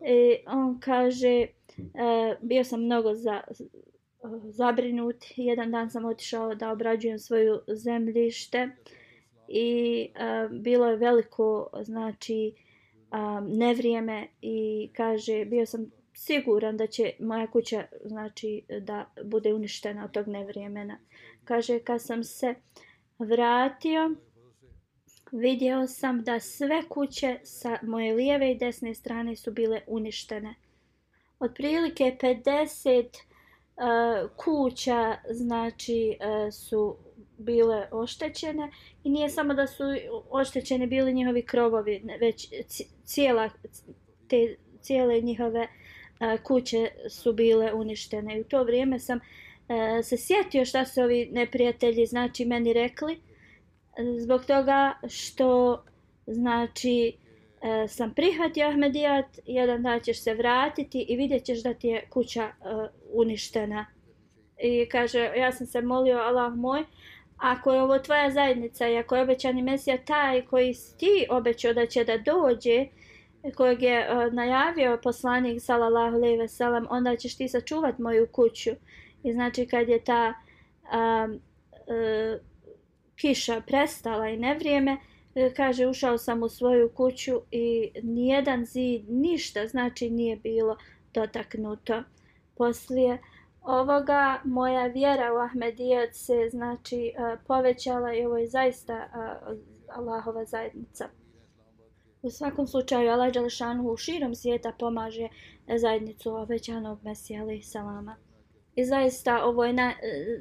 [SPEAKER 2] E, on kaže, e, bio sam mnogo za, zabrinut. Jedan dan sam otišao da obrađujem svoju zemljište i e, bilo je veliko, znači, um, nevrijeme i kaže bio sam siguran da će moja kuća znači da bude uništena od tog nevrijemena. Kaže kad sam se vratio vidio sam da sve kuće sa moje lijeve i desne strane su bile uništene. Otprilike 50 uh, e, kuća znači uh, su bile oštećene i nije samo da su oštećene bili njihovi krovovi, već cijela, te, cijele njihove uh, kuće su bile uništene. I u to vrijeme sam uh, se sjetio šta su ovi neprijatelji znači meni rekli zbog toga što znači uh, E, sam prihvatio Ahmedijat, jedan dan ćeš se vratiti i vidjet ćeš da ti je kuća e, uništena. I kaže, ja sam se molio, Allah moj, ako je ovo tvoja zajednica i ako je obećani Mesija taj koji ti obećao da će da dođe, kojeg je e, najavio poslanik sallallahu alejhi ve sellem onda ćeš ti sačuvat moju kuću i znači kad je ta um, a, e, kiša prestala i nevrijeme E, kaže ušao sam u svoju kuću i nijedan zid ništa znači nije bilo dotaknuto poslije ovoga moja vjera u Ahmedijat se znači e, povećala i ovo je zaista e, Allahova zajednica. U svakom slučaju Allah Đalšanu u širom svijeta pomaže zajednicu obećanog Mesija alaih salama. I zaista ovo je na,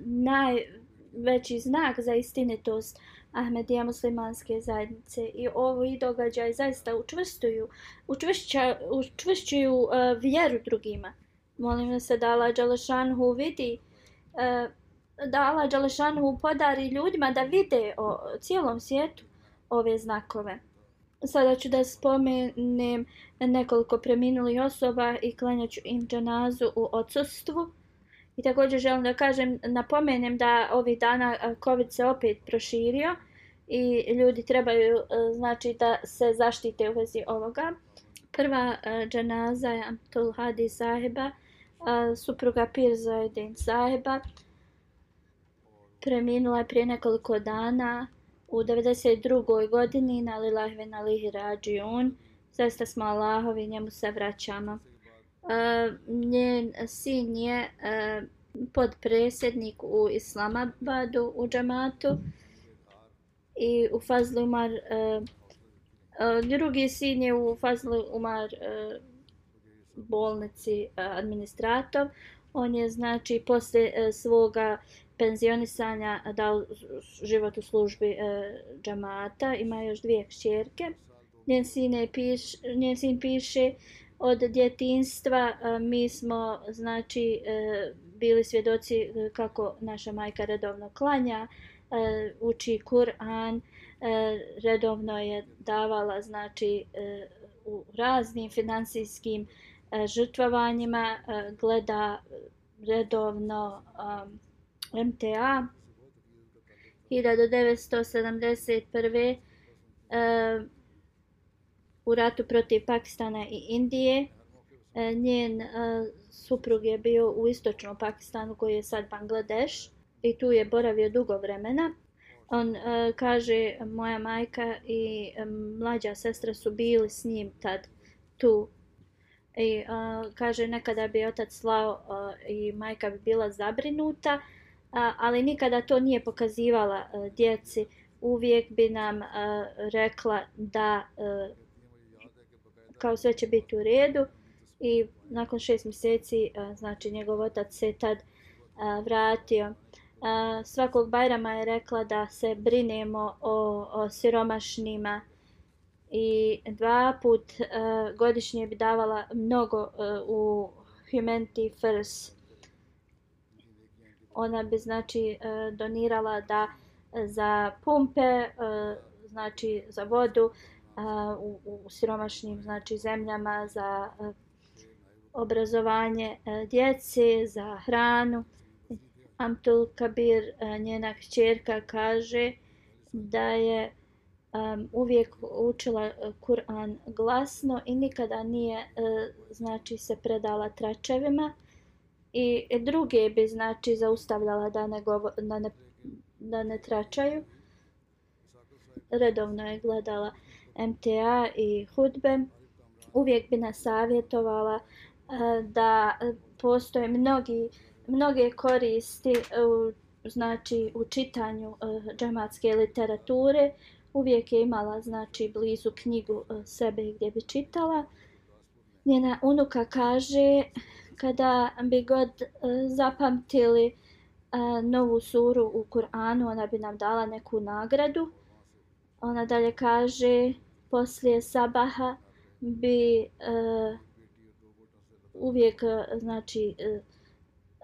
[SPEAKER 2] najveći znak za istinitost Ahmedija muslimanske zajednice i ovo događaj zaista učvrstuju, učvršćuju uh, vjeru drugima molim se da Allah Đalešanhu vidi, uh, da Allah Đalešanhu podari ljudima da vide o cijelom svijetu ove znakove. Sada ću da spomenem nekoliko preminulih osoba i klanjaću im džanazu u odsustvu. I također želim da kažem, napomenem da ovih dana COVID se opet proširio i ljudi trebaju e, znači da se zaštite u vezi ovoga. Prva e, dženaza je Amtul Hadi sahiba, supruga Pirza Edin Saheba preminula je prije nekoliko dana u 92. godini na Lilahve na Lihi Rađiun. Zaista smo Allahovi, njemu se vraćamo. A, njen sin je podpredsjednik u Islamabadu u džamatu i u Fazlu Umar a, drugi sin je u Fazlu Umar bolnici administrator. On je znači posle svoga penzionisanja dao život u službi džamata. Ima još dvije kćerke. Njen sin, piš, njen sin piše od djetinstva mi smo znači e, bili svjedoci e, kako naša majka redovno klanja, e, uči Kur'an, redovno je davala znači u raznim financijskim žrtvovanjima, gleda redovno MTA. 1971. U ratu protiv Pakistana i Indije. E, njen e, suprug je bio u istočnom Pakistanu koji je sad Bangladeš i tu je boravio dugo vremena. On e, kaže, moja majka i mlađa sestra su bili s njim tad tu. I kaže, nekada bi otac slao i majka bi bila zabrinuta, ali nikada to nije pokazivala djeci. Uvijek bi nam uh, rekla da uh, kao sve će biti u redu. I nakon šest mjeseci a, znači njegov otac se tad a, vratio. A, svakog Bajrama je rekla da se brinemo o, o siromašnima. I dva put a, godišnje bi davala mnogo a, u Humanity First. Ona bi znači donirala da za pumpe, znači za vodu u, u siromašnim znači zemljama za e, obrazovanje e, djece, za hranu. Amtul Kabir, e, njena kćerka, kaže da je um, uvijek učila Kur'an glasno i nikada nije uh, znači se predala tračevima i druge bi znači zaustavljala da ne, govo, da ne, da ne tračaju. Redovno je gledala MTA i hudbe. Uvijek bi nas savjetovala eh, da postoje mnogi, mnoge koristi u, znači, u čitanju eh, džematske literature. Uvijek je imala znači blizu knjigu eh, sebe gdje bi čitala. Njena unuka kaže kada bi god zapamtili novu suru u Kur'anu, ona bi nam dala neku nagradu. Ona dalje kaže, poslije sabaha bi uh, uvijek uh, znači, uh,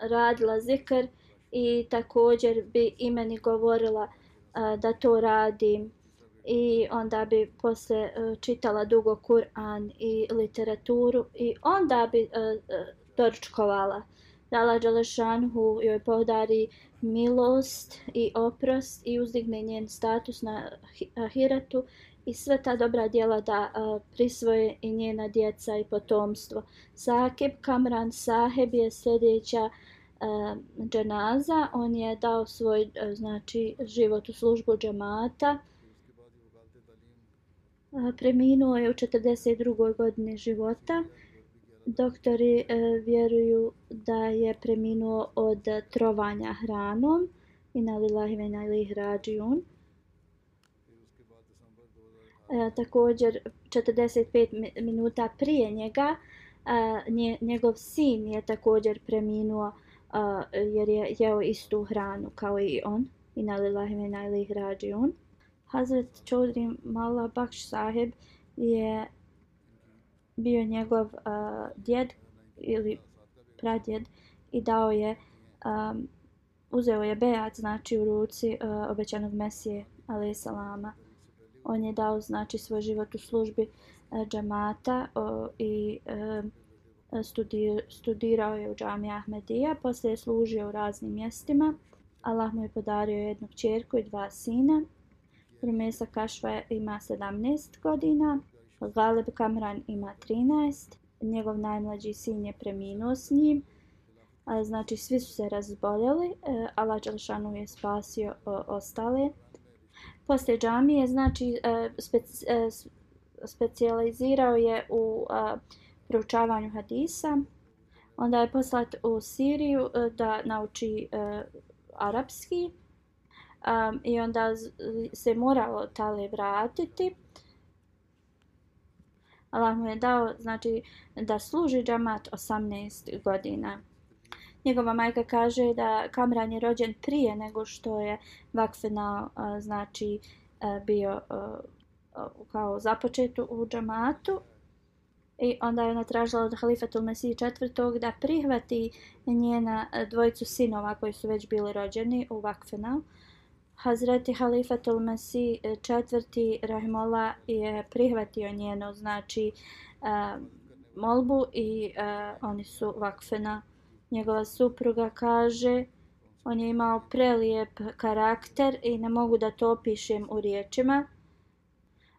[SPEAKER 2] radila zikr i također bi imeni govorila uh, da to radim i onda bi posle uh, čitala dugo Kur'an i literaturu i onda bi uh, uh, doručkovala. Da Allah joj podari milost i oprost i uzdigne njen status na ahiratu i sve ta dobra djela da a, prisvoje i njena djeca i potomstvo. Sakib Kamran Saheb je sljedeća a, dženaza. On je dao svoj a, znači život u službu džemata. A, preminuo je u 42. godini života. Doktori e, vjeruju da je preminuo od trovanja hranom Inalilahi venalih rađijun. ve. E, također 45 minuta prije njega e, nje, njegov sin je također preminuo e, jer je jeo istu hranu kao i on i na lillahi najlih rađi on. Hazret Čodri Mala Baksh saheb je bio njegov uh, djed ili pradjed i dao je um, uzeo je bejat znači u ruci uh, obećanog mesije ali salama on je dao znači svoj život u službi e, džamata i e, studirao je u džami Ahmedija poslije je služio u raznim mjestima. Allah mu je podario jednu čerku i dva sina. Rumesa Kašva ima 17 godina Galeb Kamran ima 13, njegov najmlađi sin je preminuo s njim, a, znači svi su se razboljeli, e, Allah Đelšanu je spasio ostale. Poslije džamije, znači, e, speci, e, specijalizirao je u e, proučavanju hadisa, onda je poslat u Siriju da nauči arapski um, i onda se moralo tale vratiti. Allah mu je dao znači, da služi džamat 18 godina. Njegova majka kaže da Kamran je rođen prije nego što je Vakfena znači, bio kao započet u džamatu. I onda je ona tražila od Halifatul Mesih četvrtog da prihvati njena dvojicu sinova koji su već bili rođeni u Vakfenal. Hazreti Halifatul Mesih e, četvrti Rahimola je prihvatio njeno znači uh, molbu i uh, oni su Vakfena. Njegova supruga kaže on je imao prelijep karakter i ne mogu da to opišem u riječima.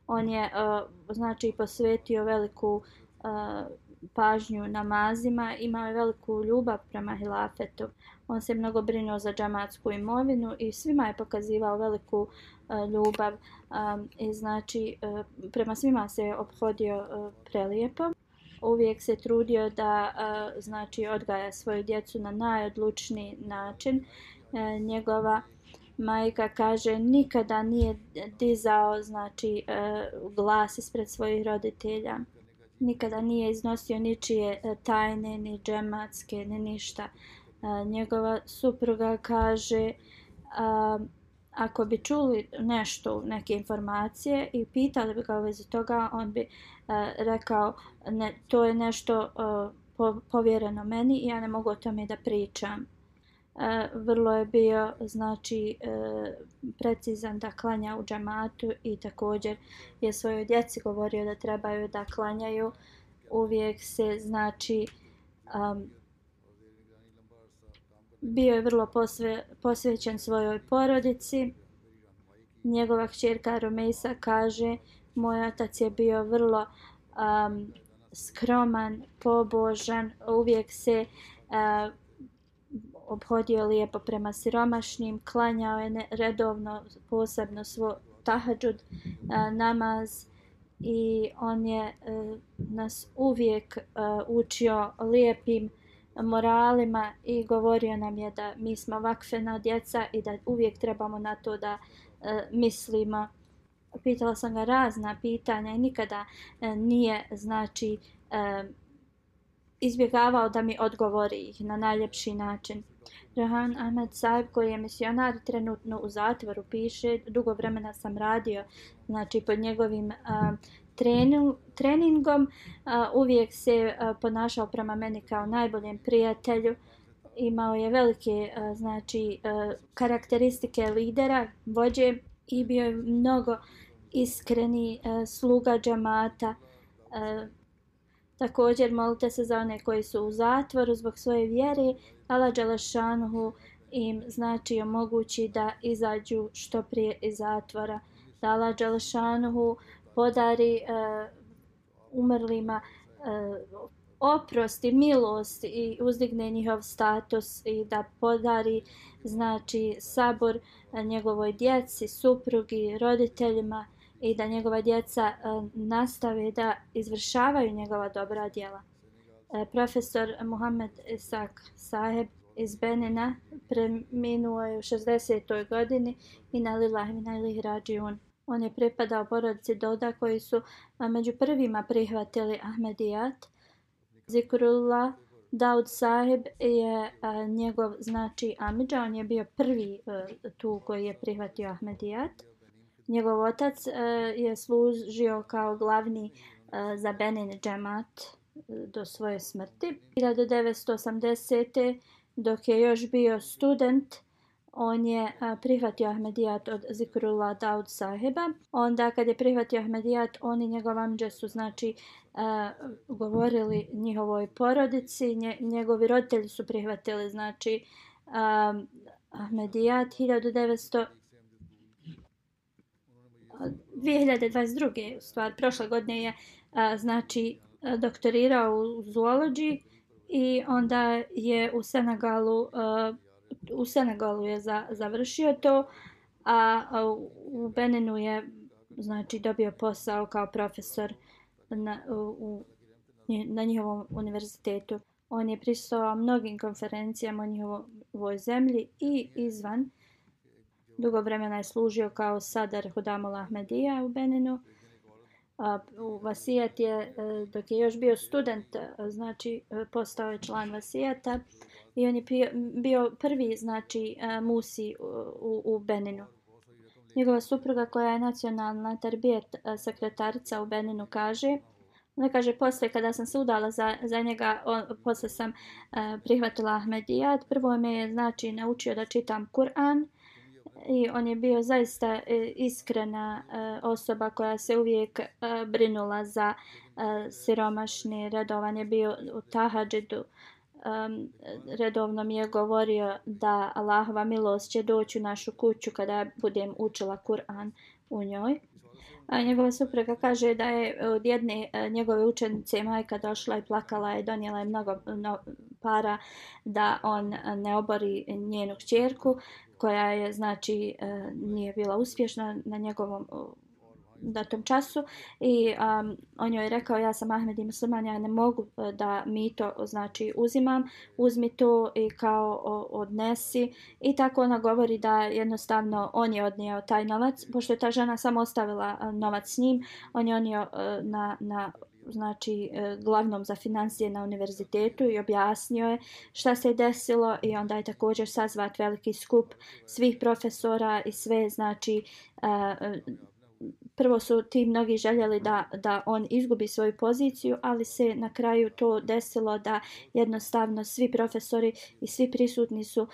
[SPEAKER 2] On je uh, znači posvetio veliku uh, pažnju namazima, imao je veliku ljubav prema hilafetu. On se mnogo brinuo za džamatsku imovinu i svima je pokazivao veliku uh, ljubav um, i znači uh, prema svima se je obhodio uh, prelijepo. Uvijek se trudio da znači odgaja svoju djecu na najodlučniji način. E, njegova majka kaže nikada nije dizao znači e, glas ispred svojih roditelja nikada nije iznosio ničije e, tajne, ni džematske, ni ništa. E, njegova supruga kaže a, ako bi čuli nešto, neke informacije i pitali bi ga u vezi toga, on bi E, rekao ne, to je nešto e, a, povjereno meni i ja ne mogu o tome da pričam. E, vrlo je bio znači e, precizan da klanja u džamatu i također je svojoj djeci govorio da trebaju da klanjaju uvijek se znači um, bio je vrlo posve, posvećen svojoj porodici njegova kćerka Romejsa kaže moj otac je bio vrlo um, skroman, pobožan uvijek se uh, obhodio lijepo prema siromašnim, klanjao je redovno posebno svo tahadžud namaz i on je uh, nas uvijek uh, učio lijepim moralima i govorio nam je da mi smo vakfena djeca i da uvijek trebamo na to da uh, mislimo. Pitala sam ga razna pitanja i nikada e, nije znači e, izbjegavao da mi odgovori ih na najljepši način. Rohan Ahmed Saib koji je misionar trenutno u zatvoru piše dugo vremena sam radio znači pod njegovim uh, trenu, treningom uh, uvijek se uh, ponašao prema meni kao najboljem prijatelju imao je velike uh, znači uh, karakteristike lidera vođe i bio je mnogo iskreni e, sluga džamata E, Također molite se za one koji su u zatvoru zbog svoje vjere, Allah Đelešanuhu im znači omogući da izađu što prije iz zatvora. Da Allah Đelešanuhu podari e, umrlima e, oprost i milost i uzdigne njihov status i da podari znači sabor e, njegovoj djeci, suprugi, roditeljima i da njegova djeca e, nastave da izvršavaju njegova dobra djela. E, profesor Muhammed Isak Saheb iz Benina preminuo je u 60. godini i na lillahi min ilih rađiun. On je pripadao porodici Doda koji su e, među prvima prihvatili Ahmedijat. Zikrullah Daud Saheb je njegov znači Amidža, on je bio prvi tu koji je prihvatio Ahmedijat. Njegov otac uh, je služio kao glavni uh, za Benin džemat uh, do svoje smrti. 1980. dok je još bio student, on je uh, prihvatio Ahmedijat od Zikrullah Daud Saheba. Onda kad je prihvatio Ahmedijat, on i njegov amđe su znači uh, govorili njihovoj porodici. Nje, njegovi roditelji su prihvatili znači uh, Ahmedijat 1900 2022. stvar, prošle godine je a, znači doktorirao u zoologiji i onda je u Senegalu a, u Senegalu je za, završio to a, a u Beninu je znači dobio posao kao profesor na, u, na njihovom univerzitetu. On je prisustvovao mnogim konferencijama o njihovoj zemlji i izvan dugo vremena je služio kao sadar Hudamul Ahmedija u Beninu. A, u Vasijet je, e, dok je još bio student, e, znači e, postao je član Vasijeta i on je bio prvi, znači, musi u, u Beninu. Njegova supruga koja je nacionalna tarbijet sekretarica u Beninu kaže Ona kaže, poslije kada sam se udala za, za njega, on, poslije sam uh, prihvatila Ahmedijat. Prvo me je, znači, naučio da čitam Kur'an i on je bio zaista e, iskrena e, osoba koja se uvijek e, brinula za uh, siromašni. Redovan je bio u Tahadžidu. Um, redovno mi je govorio da Allahova milost će doći u našu kuću kada budem učila Kur'an u njoj. A njegova supruga kaže da je od jedne njegove učenice majka došla i plakala i donijela je mnogo no, para da on ne obori njenu kćerku koja je znači e, nije bila uspješna na njegovom na tom času i um, on joj je rekao ja sam Ahmed i musliman ja ne mogu e, da mi to znači uzimam. Uzmi to i kao odnesi. I tako ona govori da jednostavno on je odnio taj novac pošto je ta žena samo ostavila e, novac s njim on je onio na, na znači e, glavnom za financije na univerzitetu i objasnio je šta se je desilo i onda je također sazvat veliki skup svih profesora i sve znači e, e, prvo su ti mnogi željeli da, da on izgubi svoju poziciju, ali se na kraju to desilo da jednostavno svi profesori i svi prisutni su uh,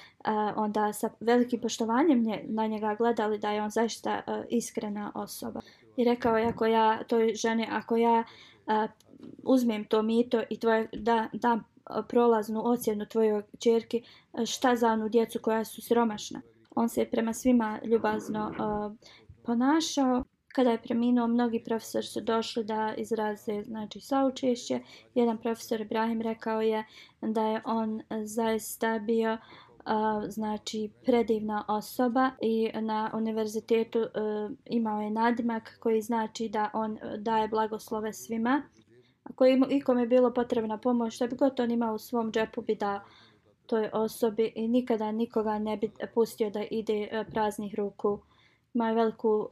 [SPEAKER 2] onda sa velikim poštovanjem nje, na njega gledali da je on zaista uh, iskrena osoba. I rekao je ako ja toj ženi, ako ja uh, uzmem to mito i tvoje, da, da prolaznu ocjenu tvojoj čerki, šta za onu djecu koja su siromašna. On se prema svima ljubazno uh, ponašao. Kada je preminuo, mnogi profesori su došli da izraze znači, saučešće. Jedan profesor Ibrahim rekao je da je on zaista bio uh, znači predivna osoba i na univerzitetu e, imao je nadimak koji znači da on e, daje blagoslove svima. Ako im, ikom je bilo potrebna pomoć, što bi god on imao u svom džepu bi da toj osobi i nikada nikoga ne bi pustio da ide e, praznih ruku imao veliku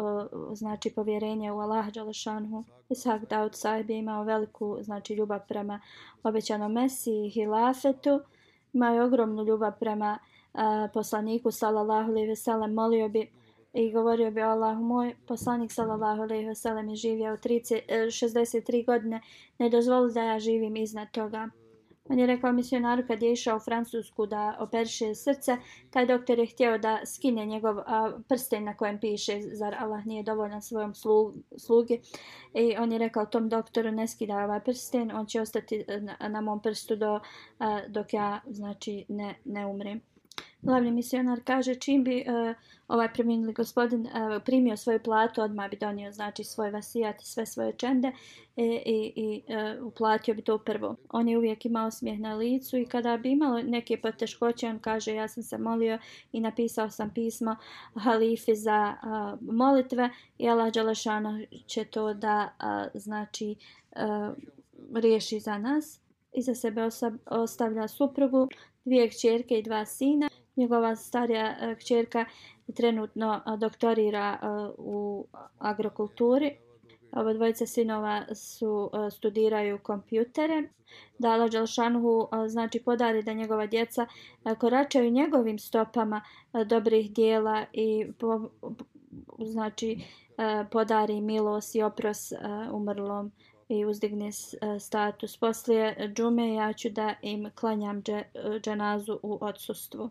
[SPEAKER 2] znači povjerenje u Allah dželešanhu. Isak Daud sahib je imao veliku znači ljubav prema obećanom Mesiji i hilafetu. Imao ogromnu ljubav prema a, poslaniku sallallahu alejhi ve sellem. Molio bi i govorio bi Allah moj poslanik sallallahu alejhi ve sellem je živio 30 63 e, godine. Ne dozvoli da ja živim iznad toga. On je rekao misionaru kad je išao u Francusku da operiše srce, taj doktor je htio da skine njegov a, prsten na kojem piše zar Allah nije dovoljan svojom slu, slugi. I on je rekao tom doktoru ne skida ovaj prsten, on će ostati e, na, na mom prstu do, a, dok ja znači ne, ne umrem. Glavni misionar kaže čim bi uh, ovaj preminuli gospodin uh, primio svoju platu, odmah bi donio znači svoj vasijat i sve svoje čende e, i, i, i uh, uplatio bi to prvo. On je uvijek imao smijeh na licu i kada bi imalo neke poteškoće, on kaže ja sam se molio i napisao sam pismo halifi za uh, molitve i Allah Đalešano će to da uh, znači uh, riješi za nas. Iza sebe ostavlja suprugu, dvije kćerke i dva sina. Njegova starija e, kćerka trenutno e, doktorira e, u agrokulturi. Ova dvojica sinova su studiraju kompjutere. Dala Đalšanhu znači podari da njegova djeca koračaju njegovim stopama dobrih dijela i po, znači podari milost i opros umrlom i uzdigne status. Poslije džume ja ću da im klanjam dženazu u odsustvu.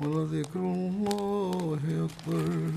[SPEAKER 1] ولذكر الله أكبر